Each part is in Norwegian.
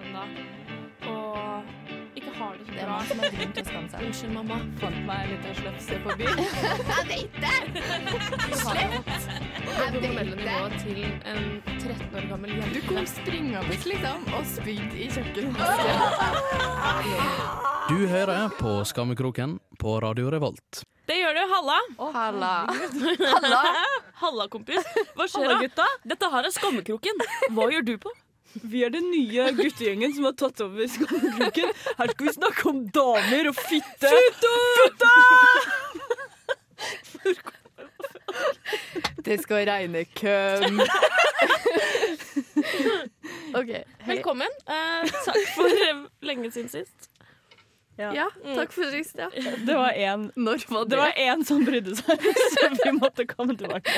søndag og ikke har det så Det er bra. som har grunn til å skamme seg. Unnskyld, mamma. Fant meg litt av slefse på byen. Jeg vet det! På det hormonelle nivået til en 13 år gammel jente. Du kom springende liksom og spydde i kjøkkenet. Du hører på Skammekroken på Radio Revolt. Det gjør du, halla. Halla. Halla, kompis. Hva skjer da? Dette her er Skammekroken. Hva gjør du på? Vi er den nye guttegjengen som har tatt over Skammekroken. Her skal vi snakke om damer og fitte. Fitte! Det skal regne køm. OK. Hei. Velkommen. Eh, takk for lenge siden sist. Ja, takk for sist, ja. Det var én Når var det det? var én som brydde seg, så vi måtte komme tilbake.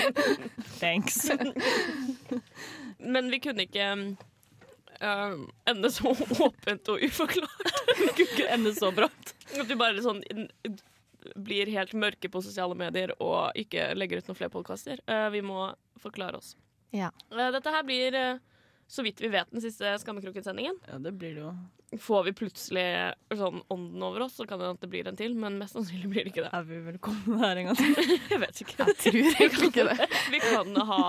Thanks. Men vi kunne ikke eh, ende så åpent og uforklart. det kunne ikke ende så brått. At vi bare sånn blir helt mørke på sosiale medier og ikke legger ut noen flere podkaster. vi må forklare oss. Ja. Uh, dette her blir, eh, så vidt vi vet, den siste Skammekroken-sendingen. Ja, det blir det jo. Får vi plutselig sånn ånden over oss, så kan det at det blir en til, men mest sannsynlig blir det ikke det. Er vi velkomne her en gang til? Jeg vet ikke. Jeg tror egentlig ikke det. Vi kan ha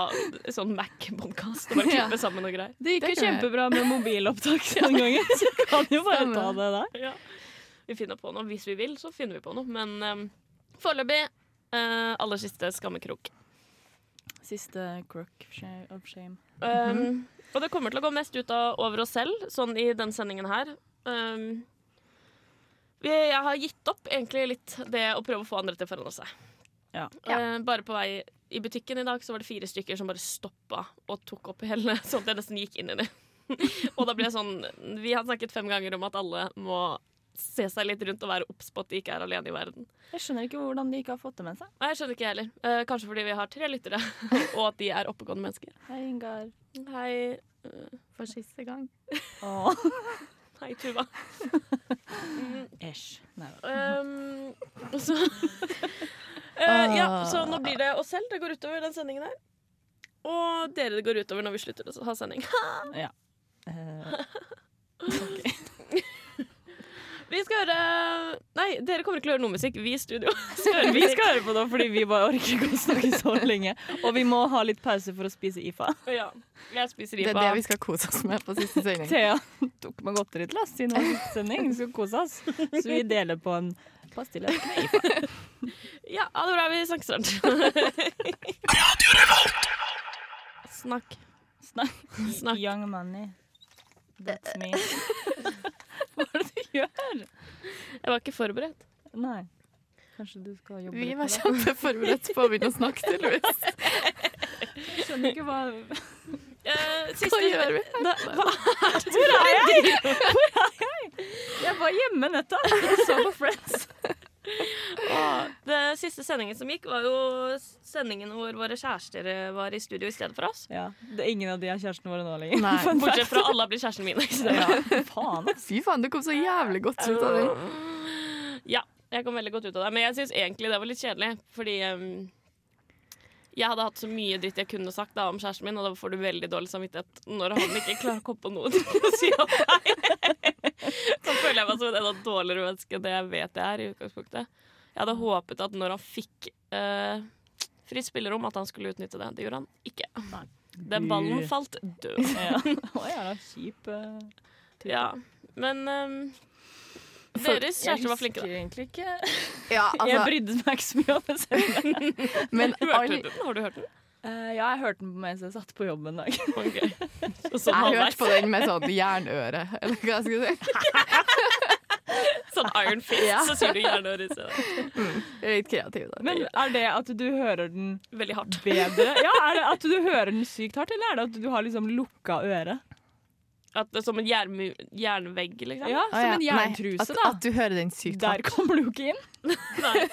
sånn Mac-podkast og bare Ja. klippe sammen og greier. Det gikk Det jo kjempebra med mobilopptak den gangen, så vi kan jo bare ta det der. Ja. Vi finner på noe. Hvis vi vil, så finner vi på noe. Men um, foreløpig uh, aller siste skammekrok. Siste crook of shame. Um, og det kommer til å gå mest ut av over oss selv, sånn i den sendingen her. Um, jeg har gitt opp egentlig litt det å prøve å få andre til å forandre seg. Ja. Uh, bare på vei i butikken i dag så var det fire stykker som bare stoppa og tok opp hele, sånn at jeg nesten gikk inn i det. og da ble jeg sånn Vi har snakket fem ganger om at alle må se seg litt rundt og være obs på at de ikke er alene i verden. Jeg skjønner ikke hvordan de ikke har fått det med seg. Nei, jeg skjønner ikke heller. Eh, kanskje fordi vi har tre lyttere, og at de er oppegående mennesker. Hei, Ingar. Hei, For siste gang. Åh. Nei, Tuva. Æsj. Nei. Um, så Eh, Ja, så nå blir det oss selv det går utover den sendingen her. Og dere det går utover når vi slutter å ha sending. Eh, Vi skal høre Nei, dere kommer ikke til å høre noe musikk. Vi i studio. vi skal høre på det fordi vi bare orker ikke å snakke så lenge. Og vi må ha litt pause for å spise IFA. Ja, jeg spiser Det er det vi skal kose oss med på siste sending. Thea tok med godteri til oss siden det var siste sending. Vi skal kose oss. Så vi deler på en pastille med IFA. Ja, ha det bra. Vi snakkes snart. Snakk. Snakk. Snakk. Young money. That's me. Hva er det du gjør? Jeg var ikke forberedt. Nei. Kanskje du skal jobbe Vi litt var med det? kjempeforberedt på å begynne å snakke, til, Jeg skjønner ikke hva Eh, Hva gjør vi? Hvor er jeg? Hvor er jeg? Jeg var hjemme nettopp og så på Friends. Åh, det siste sendingen som gikk, var jo sendingen hvor våre kjærester var i studio i stedet for oss. Ja, det er Ingen av de er kjærestene våre nå lenger. Nei. Bortsett fra alle har blitt mine. min. Ja, faen. Fy faen, du kom så jævlig godt ut av det. Ja, jeg kom veldig godt ut av det. Men jeg syns egentlig det var litt kjedelig, fordi um, jeg hadde hatt så mye dritt jeg kunne sagt da, om kjæresten min, og da får du veldig dårlig samvittighet når han ikke klarer å komme på noe til å si om deg. Da føler jeg meg som et enda dårligere menneske enn det jeg vet jeg er i utgangspunktet. Jeg hadde håpet at når han fikk uh, fritt spillerom, at han skulle utnytte det. Det gjorde han ikke. Den ballen falt død. Ja. Å ja, kjip uh. Ja, men um, deres kjærester var flinke, da. Jeg husker egentlig ikke Ja, Jeg altså, brydde meg ikke så mye om det selv. men Hørte all, du den? Har du hørt den? Eh, ja, jeg hørte den mens jeg satt på jobb en dag. Okay. Og sånn jeg hørte på den med sånn jernøre, eller hva jeg skulle si. Sånn Iron Fist, Ja. så sier du jernøre i stedet. Jeg er litt kreativ, da. Men er det at du hører den Veldig hardt. bedre? Ja, Er det at du hører den sykt hardt, eller er det at du har liksom lukka øre? At det er som en jernvegg, liksom. Ja, Ah, Som ja. en Nei, jerntruse, at, da. At du hører den sykt hardt. Der kommer du jo ikke inn. Nei.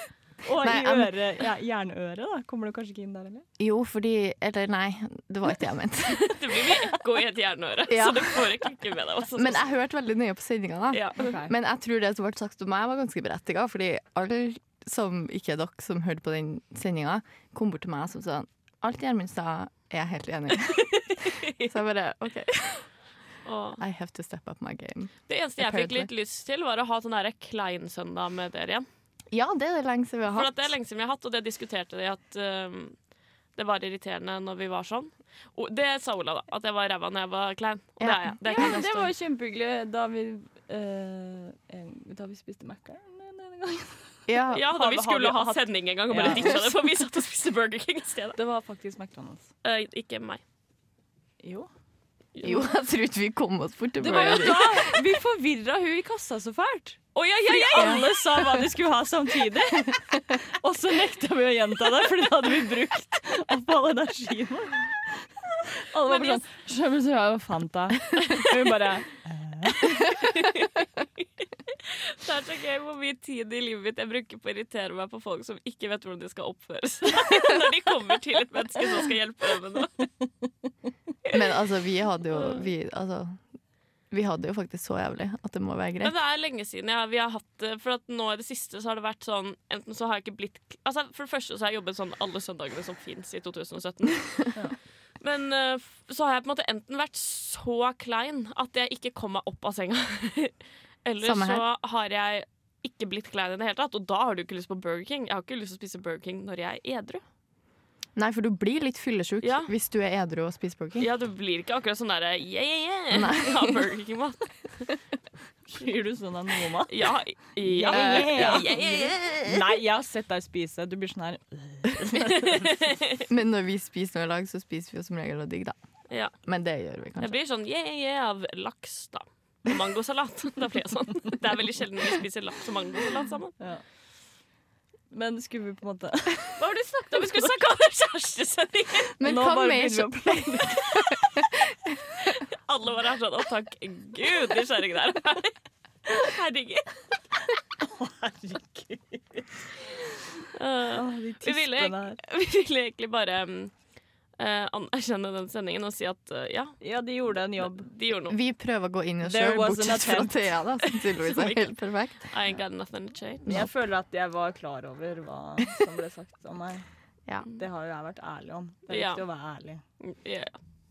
Og Nei, i øret, ja, jernøret, da. Kommer du kanskje ikke inn der, eller? Jo, fordi Eller nei, det var ikke det jeg mente. Det blir mye ekko i et jernøre, Ja. så du får ikke ikke med deg. Også. Men jeg hørte veldig nøye på sendinga, da. ja. Men jeg tror det som ble sagt om meg, var ganske berettiga. Fordi alle som ikke er dere som hørte på den sendinga, kom bort til meg som sånn Alt Gjermund sa, er jeg helt enig i. Så jeg bare OK. Og I have to step up my game. det eneste jeg fikk litt lyst til, var å ha sånn Klein-søndag med dere igjen. Ja, det er det lenge siden vi har For hatt. at det er lenge siden vi har hatt, og det diskuterte de at um, det var irriterende når vi var sånn. Og det sa Ola, da. At jeg var ræva når jeg var klein. Og det Ja. er jeg. Det Ja, det var jo kjempehyggelig da vi, uh, da vi spiste Mækkern denne gangen. Ja, Ja, da vi vi- skulle vi ha hatt- sending en gang og bare Ja. ditcha det, for vi satt og spiste Burger King i stedet. Det var faktisk McDonald's. Uh, ikke meg. Jo. Jo, jeg tror ikke vi kom oss bort til Det var jo da vi forvirra hun i kassa så fælt. Å ja, ja, ja! alle sa hva de skulle ha samtidig. Og så nekta vi å gjenta det, for da hadde vi brukt opp all energien vår. Alle var bare sånn Skjønner du, jeg har Fanta. Og vi bare Det er så gøy hvor mye tid i livet mitt jeg bruker på å irritere meg på folk som ikke vet hvordan de skal oppføre seg når de kommer til et menneske som skal hjelpe dem med noe. Men altså, vi hadde jo vi, altså, vi hadde jo faktisk så jævlig at det må være greit. Men det er lenge siden ja, vi har hatt det. For at nå i det siste så har det vært sånn Enten så har jeg ikke blitt Altså For det første så har jeg jobbet sånn alle søndagene som fins i 2017. Men eh, så har jeg på en måte enten vært så klein at jeg ikke kom meg opp av senga. Eller Samme her. så har jeg ikke blitt klein i det hele tatt. Og da har du ikke lyst på Burger King. Jeg har ikke lyst til å spise Burger King når jeg er edru. Nei, for du blir litt fyllesyk Ja. hvis du er edru og spiser Burger King. Ja, du blir ikke akkurat sånn derre yeah, yeah, yeah. Ja, Burger King-mat. Blir du sånn av noe mat? Ja, ja, Ja, yeah, ja. yeah. Nei, jeg har sett deg spise. Du blir sånn her Men når vi spiser noe i lag, så spiser vi jo som regel noe digg, da. Ja. Men det gjør vi kanskje. Jeg blir sånn yeah, yeah av laks, da. Og mangosalat. Da blir jeg sånn. Det er veldig sjelden vi spiser laks og mangosalat sammen. ja. Men skulle vi på en måte Hva har du snakket om? Vi skulle snakke om kjærestesendingen! Men Nå bare begynner vi å planlegge. Alle var her sånn Å, takk gud, nysgjerrig der. Herregud. Herregud. Uh, Åh, de Vi ville- vi ville egentlig bare um, uh, anerkjenne den sendingen og si at uh, ja, Ja, de gjorde en jobb. de gjorde noe. Vi prøver å gå inn i oss There sjøl, was an bortsett fra attempt. Thea, da, som tydeligvis er helt perfekt. I ain't got nothing to change. Men jeg føler at jeg var klar over hva som ble sagt om meg. Ja. Det har jo jeg vært ærlig om. Det er Ja. viktig å være ærlig. Ja.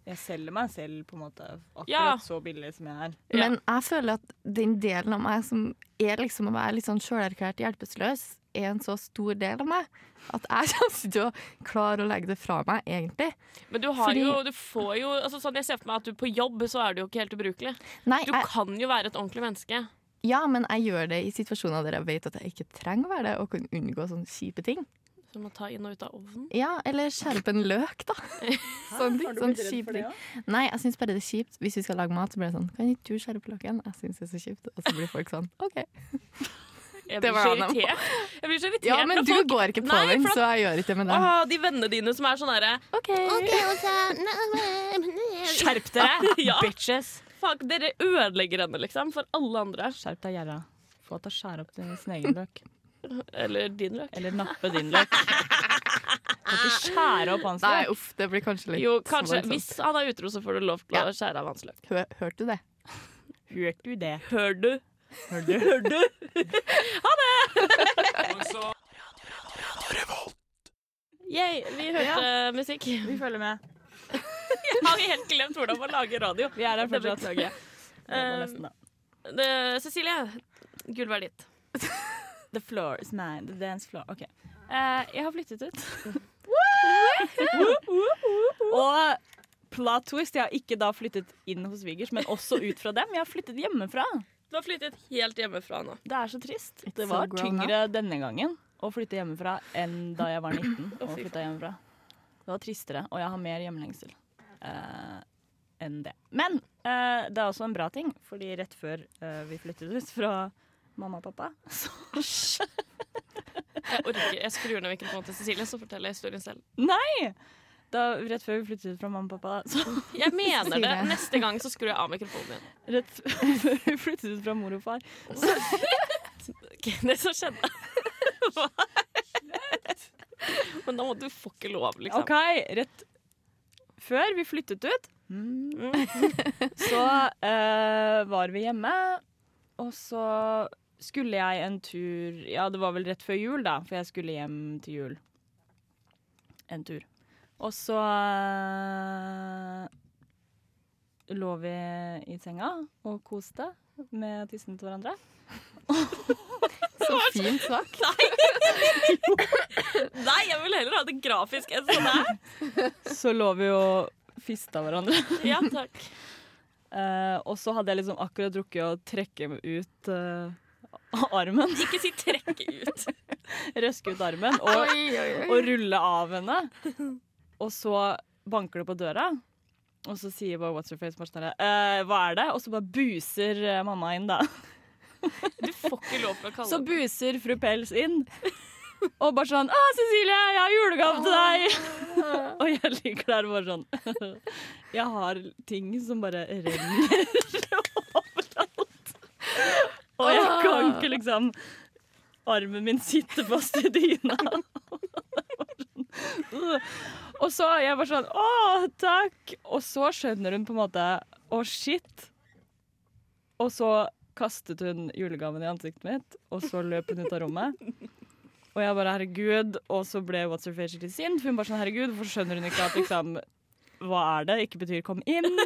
Jeg selger meg selv på en måte akkurat Ja. så billig som jeg er. Ja. Men jeg føler at den delen av meg som er liksom å være litt sånn sjølerklært hjelpeløs, er en så stor del av meg at jeg kommer ikke til å klare å legge det fra meg, egentlig. Men du har Fordi- jo, du får jo altså sånn Jeg ser for meg at du på jobb så er du jo ikke helt ubrukelig. Nei, Du jeg, kan jo være et ordentlig menneske. ja, men jeg gjør det i situasjoner der jeg vet at jeg ikke trenger å være det, og kan unngå sånne kjipe ting. Som å ta inn og ut av ovnen. Ja, eller skjerpe en løk, da. Sånn ting, sånn kjipe ting. Nei, jeg syns bare det er kjipt. Hvis vi skal lage mat, så blir det sånn Kan ikke du skjerpe løken? Jeg syns det er så kjipt. Og så blir folk sånn OK. Jeg blir så irritert. Jeg blir så irritert Ja, men du folk går ikke på Nei, den, at- så jeg gjør ikke det med deg. Åh, de vennene dine som er sånn herre OK. Skjerp dere, Ja. bitches! Fuck, dere ødelegger henne, liksom, for alle andre. Skjerp deg, gjerra. Få til å skjære opp din sin egen løk. Eller din løk. Eller nappe din løk. Kan ikke skjære opp hans Nei, løk. uff, det blir kanskje litt Jo, kanskje. Hvis han er utro, så får du lov til å skjære av hans løk. Hør, Hørte du det? Hørte du det? Hør du? Hørte du? Hørte du? Ha Yay, vi hørte musikk. Vi følger med. Jeg har helt glemt hvordan man lager radio. Vi er her fortsatt. Det nesten, da. Det, Cecilie, gulvet er ditt. The floor is mine. The dance floor. OK. Uh, jeg har flyttet ut. Og plot twist, jeg har ikke da flyttet inn hos svigers, men også ut fra dem. Jeg har flyttet hjemmefra. Du har flyttet helt hjemmefra nå. Det er så trist. It's Det var so tyngre denne gangen å flytte hjemmefra enn da jeg var 19 og flytta hjemmefra. Det var tristere, og jeg har mer hjemlengsel uh, enn det. Men uh, det er også en bra ting, fordi rett før uh, vi flyttet ut fra mamma og pappa, så Jeg orker, jeg skrur ned mikrofonen til Cecilie, så forteller jeg historien selv. Nei! Da, rett før vi flyttet ut fra mamma og pappa, så Jeg mener det. Neste gang så skrur jeg av mikrofonen min. Rett før vi flyttet ut fra mor og far. Ok, det som skjedde Hva? Men da må du få ikke lov, liksom. OK, rett før vi flyttet ut, så uh, var vi hjemme, og så skulle jeg en tur Ja, det var vel rett før jul, da, for jeg skulle hjem til jul. En tur. Og så eh, lå vi i senga og koste med tissen til hverandre. Så fint sagt. Nei, jeg vil heller ha det grafisk enn sånn her. Så lå vi og fista hverandre. Ja, takk. Uh, og så hadde jeg liksom akkurat drukket å trekke ut uh, armen. Ikke si 'trekke ut'. Røske ut armen og, Oi, oi, oi. og rulle av henne. Og så banker det på døra. Og så sier bare What's your face? Sånn, eh, hva er det? Og så bare buser eh, mamma inn, da. Du får ikke lov til å kalle Så buser fru Pels inn. Og bare sånn 'Å, Cecilie, jeg har julegave til deg!' Og jeg ligger der bare sånn Jeg har ting som bare renner overalt. Og jeg kan ikke liksom Armen min sitter fast i dyna. Og så jeg bare sånn 'Å, takk!' Og så skjønner hun på en måte 'Å, shit'. Og så kastet hun julegaven i ansiktet mitt, og så løp hun ut av rommet. Og jeg bare 'herregud', og så ble What's Her Face skikkelig sint. For hun bare sånn 'herregud, hvorfor skjønner hun ikke at liksom hva er det? Ikke betyr 'kom inn'.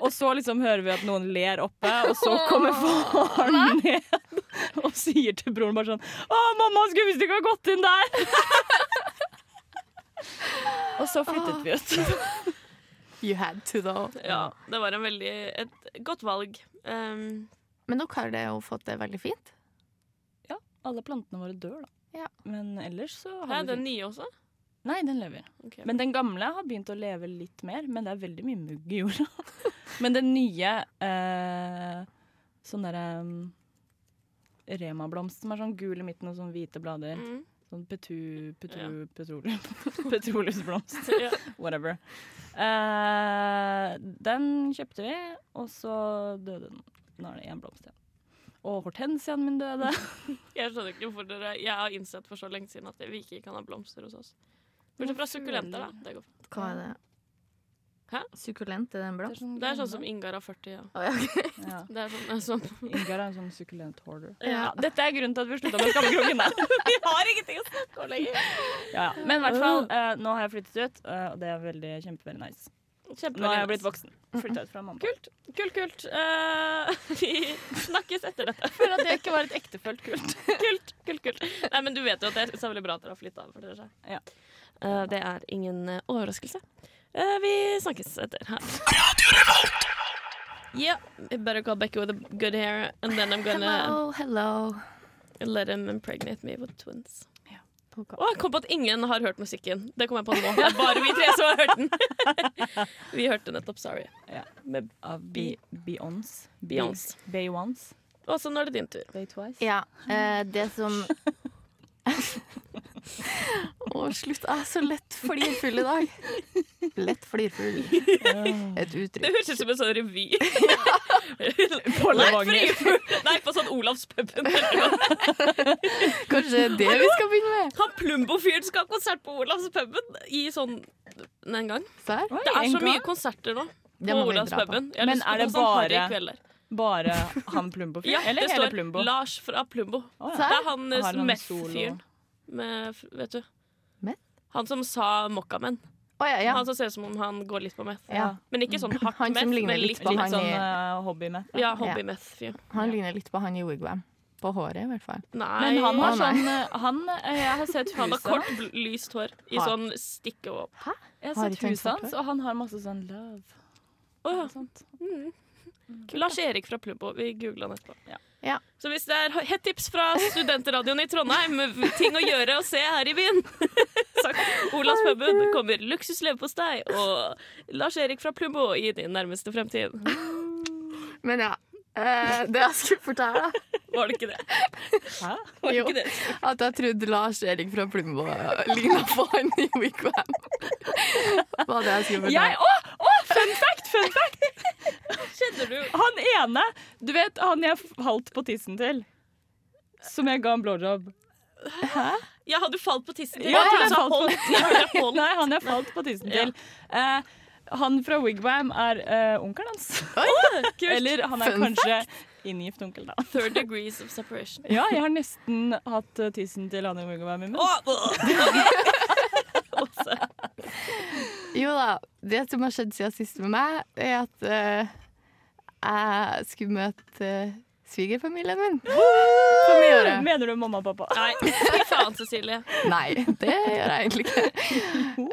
Og så liksom hører vi at noen ler oppe, og så kommer faren ned og sier til broren bare sånn 'Å, mamma skulle visst ikke ha gått inn der'. Og så flyttet vi ut. You had to, though. Ja, det var en veldig, et godt valg. Um, Men dere har det jo fått det veldig fint. Ja. Alle plantene våre dør, da. Ja. Men ellers så er Hæ, vi den nye også? Nei, den lever. Okay. Men den gamle har begynt å leve litt mer, men det er veldig mye mugg i jorda. men den nye eh, sånn derre um, Rema-blomst som er sånn gul i midten og sånn hvite blader. Mm. Sånn petu, petu, Ja. petroleum. Petroleumsblomst. Whatever. Eh, den kjøpte vi, og så døde den. Nå er det én blomst igjen. Og hortensiaen min døde. Jeg skjønner ikke hvorfor dere Jeg har innsett for så lenge siden at vi ikke kan ha blomster hos oss. Bortsett fra sukkulenter, da. Det, går fint. Hva er det? Hæ? Sukkulent, er det en blomst? det er sånn som Ingar har 40, ja. Oh, ja, ok. ja. Det er sånn, sånn. Ingar er en sånn sukkulent hoarder. Ja. Ja, dette er grunnen til at vi slutta med Skammekroken. der. Vi har ingenting å snakke om lenger. Ja, ja. Men i hvert fall, uh, nå har jeg flyttet ut, eh, og det er veldig kjempeveldig nice. Nå har jeg blitt voksen. Flytta ut fra mamma. Kult, kult, kult. Uh, vi snakkes etter dette. For at det ikke var et ektefølt kult. Kult, kult, kult. Nei, men du vet jo at det er så veldig bra at dere har flytta. Ja. Eh, det er ingen eh, overraskelse. Eh, vi snakkes etter her. Yeah, better call Becky with a good hair, and then I'm gonna Hello, hello. let him impregnate me with twins. Ok. Å, jeg kom på at ingen har hørt musikken. Det kom jeg på nå. Det er bare vi tre som har hørt den. vi hørte nettopp 'Sorry' Ja. med Av Be Beyoncé. Beyoncé. Og så nå er det din tur. Bay twice. Ja, eh, det som Å, slutt. Jeg er så lett flirfull i dag. Lett flirfull. Et uttrykk. Det høres ut som en sånn revy. På Levanger. Nei, på sånn Olavspuben. Kanskje det er det vi skal begynne med? Han Plumbo-fyren skal ha konsert på Olavspuben i sånn en gang. Oi, Det er så mye gang. konserter nå på. Olavspuben. Men er det sånn bare- Bare han Plumbo? Ja, Eller det hele står Plumbo? Lars fra Plumbo. Å, Det er han Har han meth-fyren. Vet du. Han som sa Mokkamen. Oh, ja, ja. Han som ser ut som om han går litt på meth. ja. Men ikke sånn hardt Han meth, ligner men litt litt, på han sånn i- uh, hobby-meth. Ja, hobby-meth-fyren. Han ligner litt på han i Wigwam. På håret, i hvert fall. Nei, Men han har sånn uh, Han eh, Jeg har sett han har kort, lyst hår i Har- sånn stikke opp. Jeg har Har sett huset hans, og han har masse sånn love. Oh, ja. Mm. Lars Erik fra Plumbo. Vi googla han etterpå. Ja. Ja. Så hvis det er hett tips fra studentradioen i Trondheim, ting å gjøre og se her i byen Olavs Olavspuben kommer luksus leverpostei og Lars Erik fra Plumbo i din nærmeste fremtid. Men ja. Eh, det jeg skulle fortelle, Var det ikke det? Hæ? Var det Jo. ikke det? at jeg trodde Lars Erik fra Plumbo ligna på han i Wigwam. Var det jeg skulle fortelle. Jeg, å, å, fun fact! Fun fact! Kjenner du Han ene, du vet han jeg falt på tissen til, som jeg ga en blowjob. Ja, hadde du falt på tissen til? Ja, Jeg jeg falt på-. Nei, han jeg falt på tissen Ja. til. Eh, han fra Wigwam er uh, onkelen hans. Eller han er Fun kanskje inngift onkel, da. Third degrees of separation. Ja, jeg har nesten hatt uh, tissen til han i Wigwam i munnen. Jo da, det som har skjedd siden sist med meg, er at uh, jeg skulle møte uh, svigerfamilien min på nyåret. Mener du mamma og pappa? Nei, fy faen, Cecilie. Nei, det gjør jeg egentlig ikke.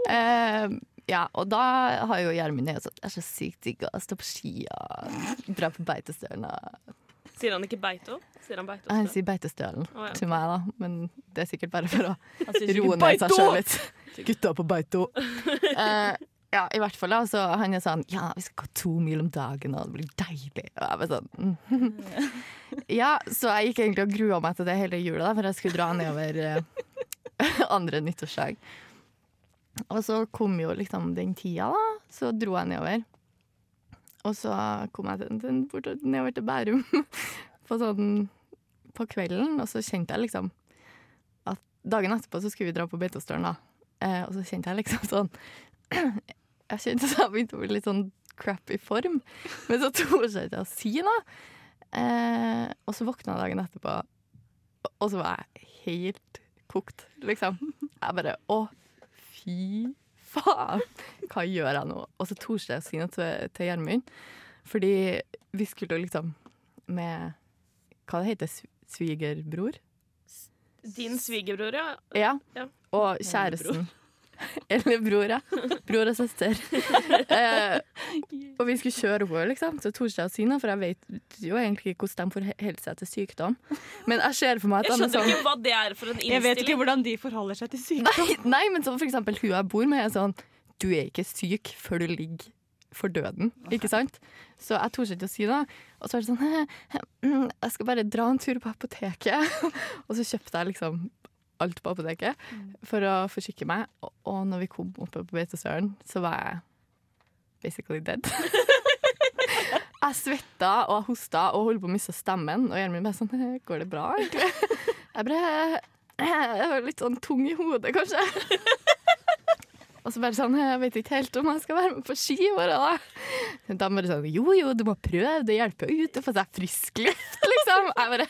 Eh, ja, og da har jo Gjermund og sånn Det er så sykt digg å stå på ski og dra på Beitostølen. og- Sier han ikke Beito? Sier han Beitostølen? Han sier Beitostølen oh, ja. til meg, da, men det er sikkert bare for å roe ned seg sjøl litt. Gutta på Beito. uh, ja, i hvert fall. da, så Han er sånn Ja, vi skal gå to mil om dagen, og det blir deilig. Og jeg sånn mm. Ja, så jeg gikk egentlig og grua meg til det hele jula, da, for jeg skulle dra nedover uh, andre nyttårsdag. Og så kom jo liksom den tida, da. Så dro jeg nedover. Og så kom jeg til, til, bort, nedover til Bærum på, sånn, på kvelden, og så kjente jeg liksom at dagen etterpå så skulle vi dra på Beitostølen, da. Eh, og så kjente jeg liksom sånn Jeg kjente at jeg begynte å bli litt sånn crappy form, men så torde jeg ikke å si noe. Eh, og så våkna jeg dagen etterpå, og så var jeg helt kokt, liksom. Jeg bare Å, fy faen! Hva gjør jeg nå? Og så torde jeg å si noe til, til Gjermund, fordi vi skulle jo liksom med Hva det heter det? Svigerbror? Din svigerbror, ja. Ja. Ja. Og kjæresten. Eller bror, ja. Bror og søster. eh, og vi skulle kjøre oppover, liksom. Så torde jeg å si noe, for jeg vet jo egentlig ikke hvordan de forholder seg til sykdom. Men jeg ser for meg at Jeg er skjønner sånn ikke hva det er for en innstilling. Jeg vet ikke hvordan de forholder seg til sykdom. Nei, nei, men sånn for eksempel hun jeg bor med, er sånn Du er ikke syk før du ligger for døden, ikke sant? Så jeg torde ikke å si noe. Og så var det sånn Jeg skal bare dra en tur på apoteket. og så kjøpte jeg liksom alt på apoteket for å forsikre meg. Og, når vi kom oppe på Beitostølen, så var jeg basically dead. jeg svetta og jeg hosta og holdt på å miste stemmen. Og Gjermund bare sånn Går det bra, egentlig? Jeg bare Jeg var litt sånn tung i hodet, kanskje. Og så bare sånn Jeg vet ikke helt om jeg skal være med på ski i morgen, da. Da bare sånn Jo jo, du må prøve, det hjelper jo ut å få seg frisk luft, liksom. Jeg bare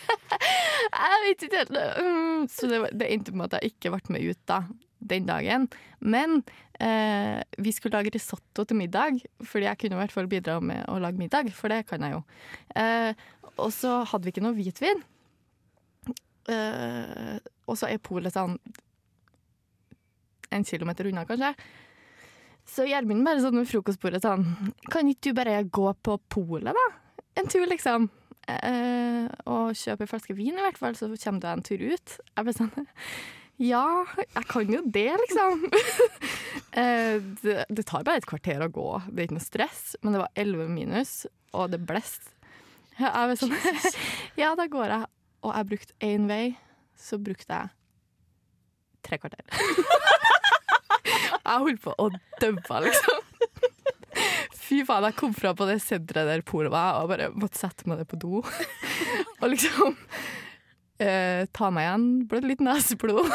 Jeg vet ikke helt. Mm, Så det, det endte med at jeg ikke ble med ut da, den dagen. Men eh, vi skulle lage risotto til middag, fordi jeg kunne i hvert fall bidra med å lage middag, for det kan jeg jo. Eh, og så hadde vi ikke noe hvitvin. Eh, og så er polet sånn en kilometer unna, kanskje. Så Gjermund bare sånn ved frokostbordet sånn Kan ikke du bare gå på polet, da? En tur, liksom. Eh, og kjøpe en flaske vin, i hvert fall, så kommer du en tur ut. Jeg ble sånn Ja, jeg kan jo det, liksom. eh, det, det tar bare et kvarter å gå. Det er ikke noe stress. Men det var 11 minus, og det blest. Jeg ble sånn Ja, da går jeg. Og jeg brukte én vei, så brukte jeg tre kvarter. jeg holdt på å daue, liksom. Fy faen, jeg kom fra på det senteret der polet var, og bare måtte sette meg ned på do. og liksom eh, ta meg igjen. Blødde litt neseblod.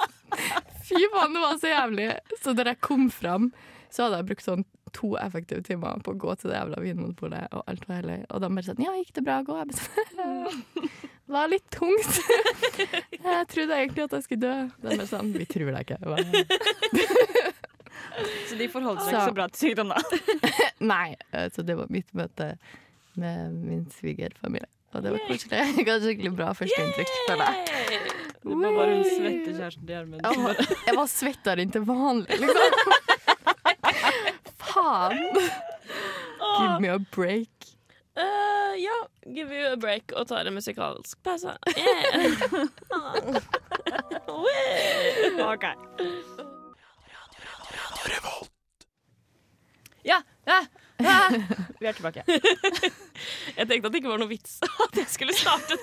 Fy faen, det var så jævlig. Så da jeg kom fram, så hadde jeg brukt sånn to effektive timer på å gå til det jævla vinmonopolet, og alt var hellig. Og de bare sånn Ja, gikk det bra gå? Det var litt tungt. Jeg trodde egentlig at jeg skulle dø. De bare sånn Vi tror deg ikke. Jeg Så de forholder seg Så- ikke så bra til sykdom, da. Nei. Så det var mitt møte med min svigerfamilie. Og det var koselig. Ga skikkelig bra førsteinntrykk. Det var bare hun svette kjæresten til Gjermund. Jeg var, jeg var svettere enn til vanlig, liksom. Faen. Give me a break. Uh, ja, give you a break og ta en musikalsk pause. Yeah. Wee. Revolt. Ja, ja, ja. Vi er tilbake. Jeg tenkte at det ikke var noe vits at jeg skulle starte,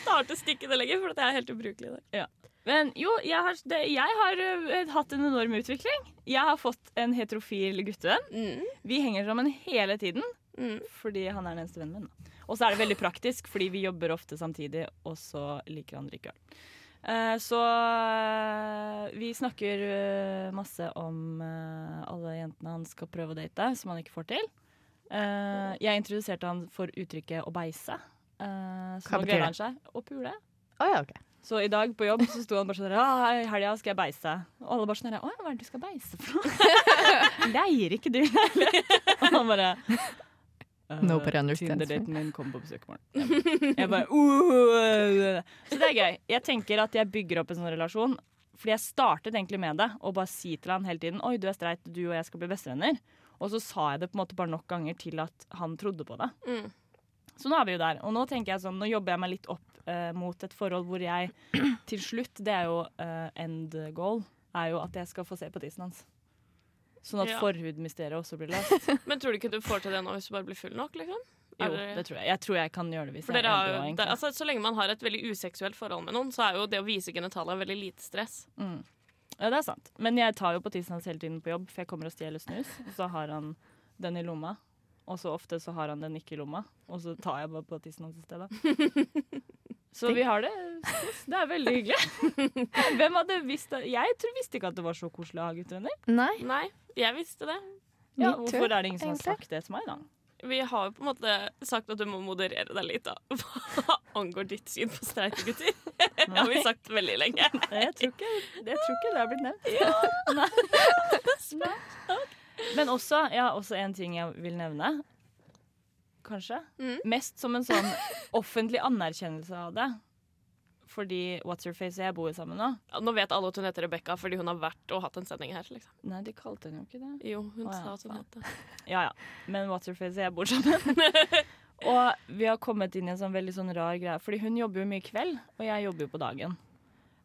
starte stikket det lenger, for det er helt ubrukelig i dag. Men jo, jeg har, det, jeg har ø, hatt en enorm utvikling. Jeg har fått en heterofil guttevenn. Mm. Vi henger sammen hele tiden Mm. fordi han er den eneste vennen min. Og så er det veldig praktisk, fordi vi jobber ofte samtidig, og så liker han øl. Eh, så eh, vi snakker eh, masse om alle jentene han skal prøve å date, som han ikke får til. Jeg introduserte han for uttrykket 'å beise'. Så Hva nå gleder han seg. Å pule. Oh, ja, okay. Så i dag på jobb så sto han bare sånn Ja, i helga skal jeg beise. Og alle bare sånn Å, hva er det du skal beise for noe? Leier ikke du? Og han bare «Øh, Nobody understands me. Tinder-daten min kommer på besøk i morgen. Jeg bare «Uh». Så det er gøy. Jeg tenker at jeg bygger opp en sånn relasjon. Fordi jeg startet egentlig med det, og bare si til han hele tiden Oi, du er streit, du og jeg skal bli bestevenner. Og så sa jeg det på en måte bare nok ganger til at han trodde på det. Mm. Så nå er vi jo der. Og nå tenker jeg sånn, nå jobber jeg meg litt opp eh, mot et forhold hvor jeg til slutt, det er jo eh, end goal, er jo at jeg skal få se på tissen hans. Sånn at Ja. forhudmysteriet også blir løst. Men tror du ikke du får til det nå hvis du bare blir full nok? liksom? Jo, det- tror jeg. Jeg tror jeg kan gjøre det hvis jeg er jo, det, altså, så lenge man har et veldig useksuelt forhold med noen, så er jo det å vise genitalia veldig lite stress. Mm. Ja, det er sant. Men jeg tar jo på tissen hans hele tiden på jobb, for jeg kommer og stjeler snus. Og så har han den i lomma. Og så ofte så har han den ikke i lomma, og så tar jeg bare på tissen hans i stedet. Så vi har det. Det er veldig hyggelig. Hvem hadde visst det? Jeg tror, visste ikke at det var så koselig å ha guttevenner. Nei. Nei, jeg visste det. Ja, hvorfor er det ingen som har sagt det til meg, da? Vi har jo på en måte sagt at du må moderere deg litt da. hva angår ditt syn på streite gutter. Det har vi sagt veldig lenge. Jeg tror ikke, jeg tror ikke det har blitt nevnt. Nei. Nei. Men også, ja, også en ting jeg vil nevne. Kanskje. Mm. Mest som en sånn offentlig anerkjennelse av det. Fordi What's Your Face og jeg bor sammen nå. Ja, nå vet alle at hun heter Rebekka fordi hun har vært og hatt en sending her. liksom. Nei, de kalte henne jo ikke det. Jo, hun Å, ja, sa at hun faen. het det. Ja ja. Men What's Your Face og jeg bor sammen. og vi har kommet inn i en sånn veldig sånn rar greie. Fordi hun jobber jo mye kveld, og jeg jobber jo på dagen.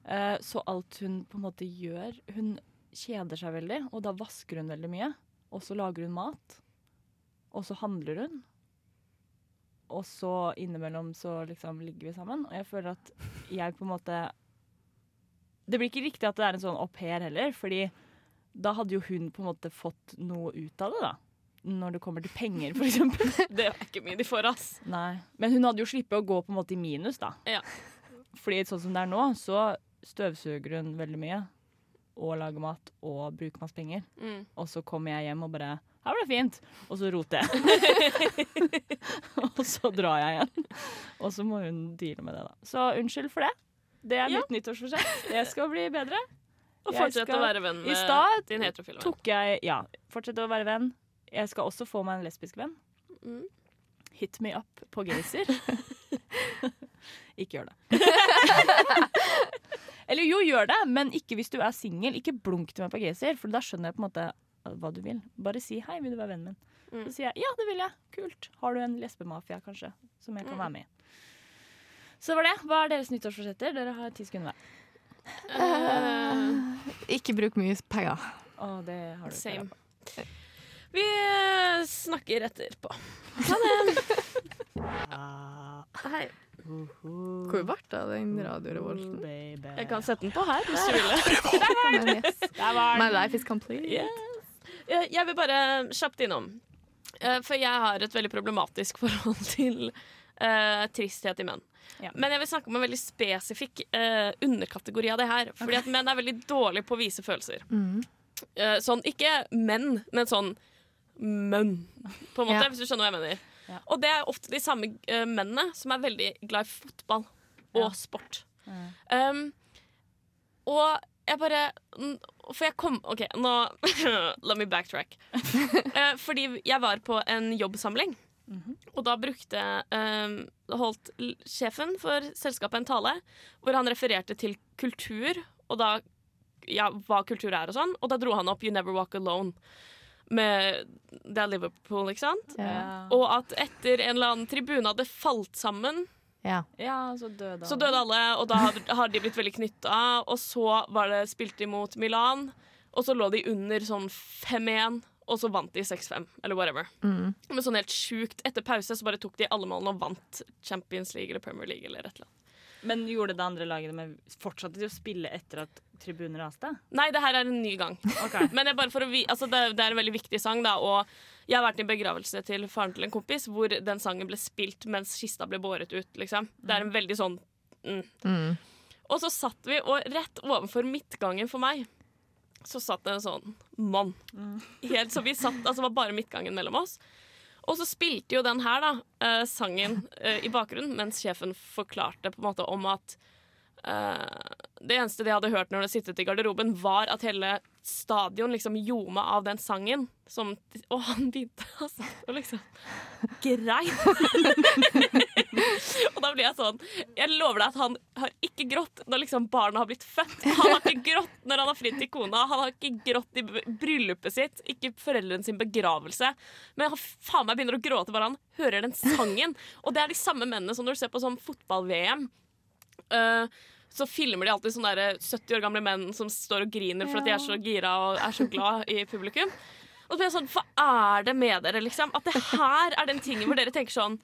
Uh, så alt hun på en måte gjør Hun kjeder seg veldig, og da vasker hun veldig mye. Og så lager hun mat. Og så handler hun. Og så innimellom så liksom ligger vi sammen. Og jeg føler at jeg på en måte Det blir ikke riktig at det er en sånn au pair heller, fordi da hadde jo hun på en måte fått noe ut av det, da. Når det kommer til penger, eksempel. Det er ikke mye de får, ass. Nei. Men hun hadde jo sluppet å gå på en måte i minus, da. Ja. Fordi sånn som det er nå, så støvsuger hun veldig mye. Og lage mat og bruke masse penger. Mm. Og så kommer jeg hjem og bare 'Her ble det fint!' Og så roter jeg. og så drar jeg igjen. Og så må hun deale med det, da. Så unnskyld for det. Det er Ja. mitt nyttårsforsett. Jeg skal bli bedre. Og fortsette skal- å være venn I med stad din heterofile venn. tok jeg Ja, fortsette å være venn. Jeg skal også få meg en lesbisk venn. Mm. Hit me up på Gazer. ikke gjør det. Eller jo, gjør det, men ikke hvis du er singel. Ikke blunk til meg på Gazer, for da skjønner jeg på en måte hva du vil. Bare si 'hei, vil du være vennen min'? Mm. Så sier jeg 'ja, det vil jeg'. Kult. Har du en lesbemafia, kanskje, som jeg kan Mm. være med i? Så det var det. Hva er deres nyttårsforsetter? Dere har ti sekunder hver. Uh, Ikke bruk mye penger. Å, det har du Same. på. vi eh, snakker etterpå. Ha det. Hei. Hvor ble det av den radiorevolten? Jeg kan sette den på her hvis du vil. Men. Der var My life is complete. Yes. Jeg jeg vil bare kjapt innom. Eh, For jeg har et veldig problematisk forhold til uh, tristhet i menn. Ja. Men jeg vil snakke om en veldig spesifikk uh, underkategori av det her. Fordi at menn er veldig dårlige på å vise følelser. Mm. Uh, sånn, ikke menn, men sånn mønn, på en måte, Ja. hvis du skjønner hva jeg mener. Ja. Og det er ofte de samme uh, mennene som er veldig glad i fotball og Ja. sport. Mm. Um, og jeg bare mm, For jeg kom OK, nå Let me backtrack. uh, fordi jeg var på en jobbsamling. Mhm. Og da brukte um, holdt sjefen for selskapet en tale hvor han refererte til kultur, og da ja, hva kultur er og sånn. Og da dro han opp You Never Walk Alone med Det er Liverpool, ikke sant? Ja. Og at etter en eller annen tribune hadde falt sammen, ja. Ja, så døde så døde alle, og da har, har de blitt veldig knytta. Og så var det spilt imot Milan, og så lå de under sånn 5-1, og så vant de 6-5, eller whatever. Mm. Men sånn helt sjukt. Etter pause så bare tok de alle målene og vant Champions League eller Premier League eller et eller annet. Men gjorde det andre laget med Fortsatte de å spille etter at tribunen raste? Nei, det her er en ny gang. Men det er, bare for å vi, altså det, det er en veldig viktig sang, da. Og jeg har vært i begravelse til faren til en kompis hvor den sangen ble spilt mens kista ble båret ut. liksom. Det er en veldig sånn mm. Mm. Og så satt vi, og rett overfor midtgangen for meg, så satt det en sånn mann. Helt, så vi satt, altså var bare midtgangen mellom oss. Og så spilte jo den her, da, eh, sangen eh, i bakgrunnen, mens sjefen forklarte på en måte om at Uh, Det eneste de hadde hørt når de sittet i garderoben, var at hele stadion liksom ljoma av den sangen. Som, og han begynte altså, å liksom grein. og da blir jeg sånn Jeg lover deg at han har ikke grått når liksom barna har blitt født. Han har ikke grått når han har fridd til kona. Han har ikke grått i bryllupet sitt, ikke foreldrene sin begravelse. Men han faen meg begynner å gråte bare han hører den sangen. Og det er de samme mennene som når du ser på sånn fotball-VM. Uh, så filmer de alltid sånne der 70 år gamle menn som står og griner for at de er så gira og er så glad i publikum. Og så blir jeg sånn, Hva er det med dere, liksom? At det her er den tingen hvor dere tenker sånn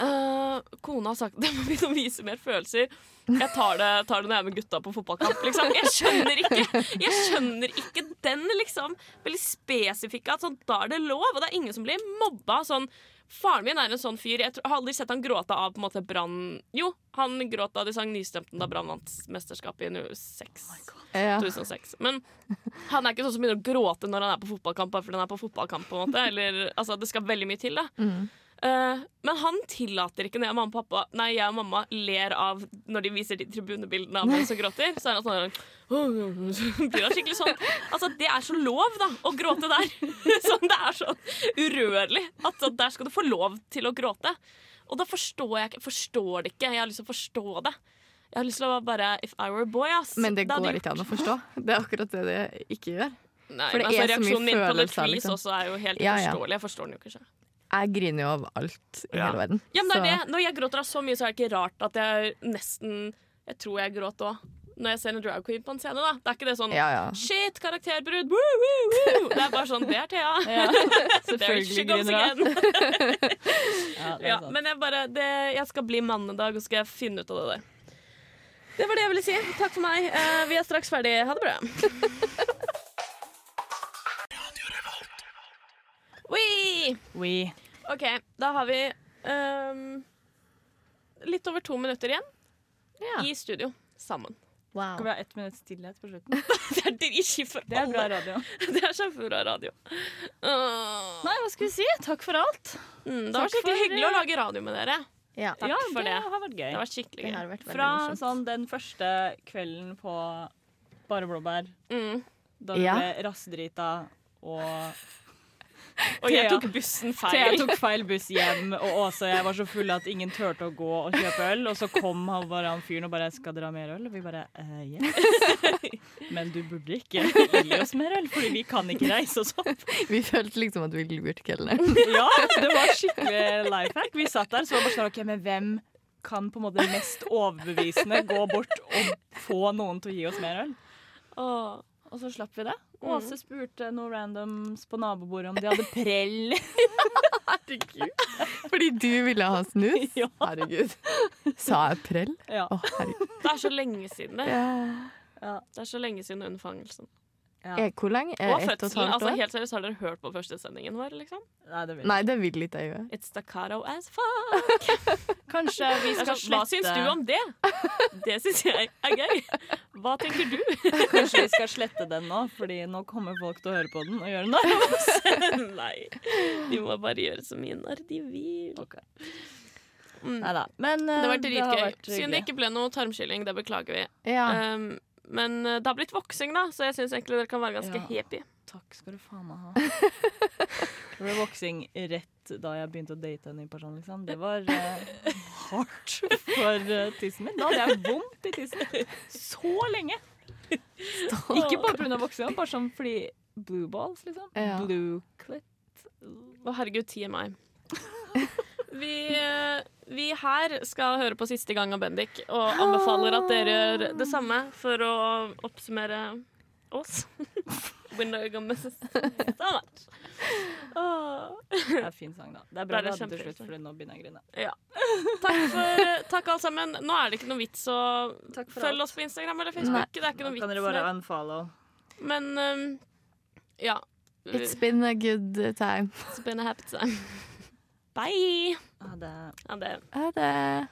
«Øh, Kona har sagt at jeg må begynne å vise mer følelser. Jeg tar det, tar det når jeg er med gutta på fotballkamp. Liksom. Jeg skjønner ikke Jeg skjønner ikke den liksom veldig spesifikke at sånn, da er det lov. Og det er ingen som blir mobba. Sånn, faren min er en sånn fyr. Jeg, tror, jeg har aldri sett han gråte av på en måte brann Jo, han gråt da de sang Nystemten da Brann vant mesterskapet i 06. oh 2006. Men han er ikke sånn som begynner å gråte når han er på fotballkamp. Bare fordi han er på fotballkamp på en måte Eller, altså, Det skal veldig mye til. da Mm. Eh, Men han tillater ikke når jeg og mamma og pappa Nei, jeg og mamma ler av når de viser de tribunebildene av meg som gråter. Så er han sånn Blir han skikkelig sånn Altså, det er så lov, da, å gråte der. Sånn, det er så urørlig at sånn, der skal du få lov til å gråte. Og da forstår jeg ikke Forstår det ikke. Jeg har lyst til å forstå det. Jeg har lyst til å bare If I were a boy, ass. Men det går ikke an å forstå. Det er akkurat det det ikke gjør. Nei, For det altså, er så mye reaksjonen min på The følelser, Trees liksom. også er jo helt Ja, ja. Jeg forstår den jo ikke selv. Jeg griner jo av alt i Ja. hele verden. Ja, men det er det. Når jeg gråter av så mye, så er det ikke rart at jeg nesten Jeg tror jeg gråt òg. Når jeg ser en drag queen på en scene, da. Det er ikke det sånn Ja, ja. Shit, karakterbrudd! Woo, woo, woo. Det er bare sånn Det er Thea. Ja, selvfølgelig griner hun. Ja, Ja, men jeg bare det, Jeg skal bli mann en dag, og skal jeg finne ut av det der. Det var det jeg ville si. Takk for meg. Eh, vi er straks ferdig. Ha det bra. Oi! We. OK, da har vi um, litt over to minutter igjen Ja. i studio sammen. Skal vi ha ett minutts stillhet på slutten? Det er dritskift for Det er bra alle. radio. Det er kjempebra radio. Uh. Nei, hva skal vi si? Takk for alt. Mm, det har vært skikkelig for, hyggelig å lage radio med dere. Ja. Takk ja, for det det. har vært gøy. Det har vært skikkelig Det gøy. har vært Fra sånn den første kvelden på Bare blåbær, Mm. da vi Ja. ble rasedrita og Og jeg tok bussen Thea feil. tok feil buss hjem, og Åse og jeg var så fulle at ingen turte å gå og kjøpe øl. Og så kom han bare han fyren og bare 'Skal dere ha mer øl?' Og vi bare eh, yes. Men du burde ikke gi oss mer øl, fordi vi kan ikke reise oss opp. Vi følte liksom at vi lurte kelneren. Ja, det var skikkelig life hack. Vi satt der så var det bare sånn OK, men hvem kan på en måte mest overbevisende gå bort og få noen til å gi oss mer øl? Og, Og så slapp vi det. Mm. Åse spurte noen randoms på nabobordet om de hadde prell. Herregud. Fordi du ville ha snus? Ja. Herregud. Sa jeg prell? Ja. Å, herregud. Det er så lenge siden det. Ja. Det er så lenge siden unnfangelsen. Ja. Eh, Hvor lenge? Er Og og et fødselen. Altså, helt seriøst, har dere hørt på første sendingen vår? liksom? Nei, det vil Nei, det vil ikke jeg gjøre. It's staccato as fuck. Kanskje vi er skal slette hva syns du om det? Det syns jeg er gøy. Hva tenker du? Kanskje vi skal slette den nå, Fordi nå kommer folk til å høre på den og gjøre narr. Nei. De må bare gjøre så mye narr de vil. Mm. Nei da. Men Det har var dritgøy. vært Synd det ikke ble noe tarmskylling. Det beklager vi. Ja. Um, men uh, det har blitt voksing, da, så jeg syns egentlig dere kan være ganske Ja. happy. Takk skal du faen meg ha. Det ble voksing rett da jeg begynte å date en ny person. Liksom. Det var eh, hardt for uh, tissen min. Da hadde jeg vondt i tissen så lenge. Ikke bare pga. voksinga, bare sånn fordi blue balls, liksom. Ja. Blue clit. Å, herregud, TMI. Vi, eh, vi her skal høre på siste gang av Bendik, og anbefaler at dere gjør det samme for å oppsummere oss. Det er en fin sang, da. Det er bra Det er til slutt, for nå begynner jeg å grine. Ja. Takk, for, takk alle sammen. Nå er det ikke noe vits å følge alt. oss på Instagram eller Facebook. Nei. Det er ikke noe noe kan vits dere bare unfollow. Men um, ja. It's been a good time. It's been a happy time. Bye. Ha det. Ha det. Ha det.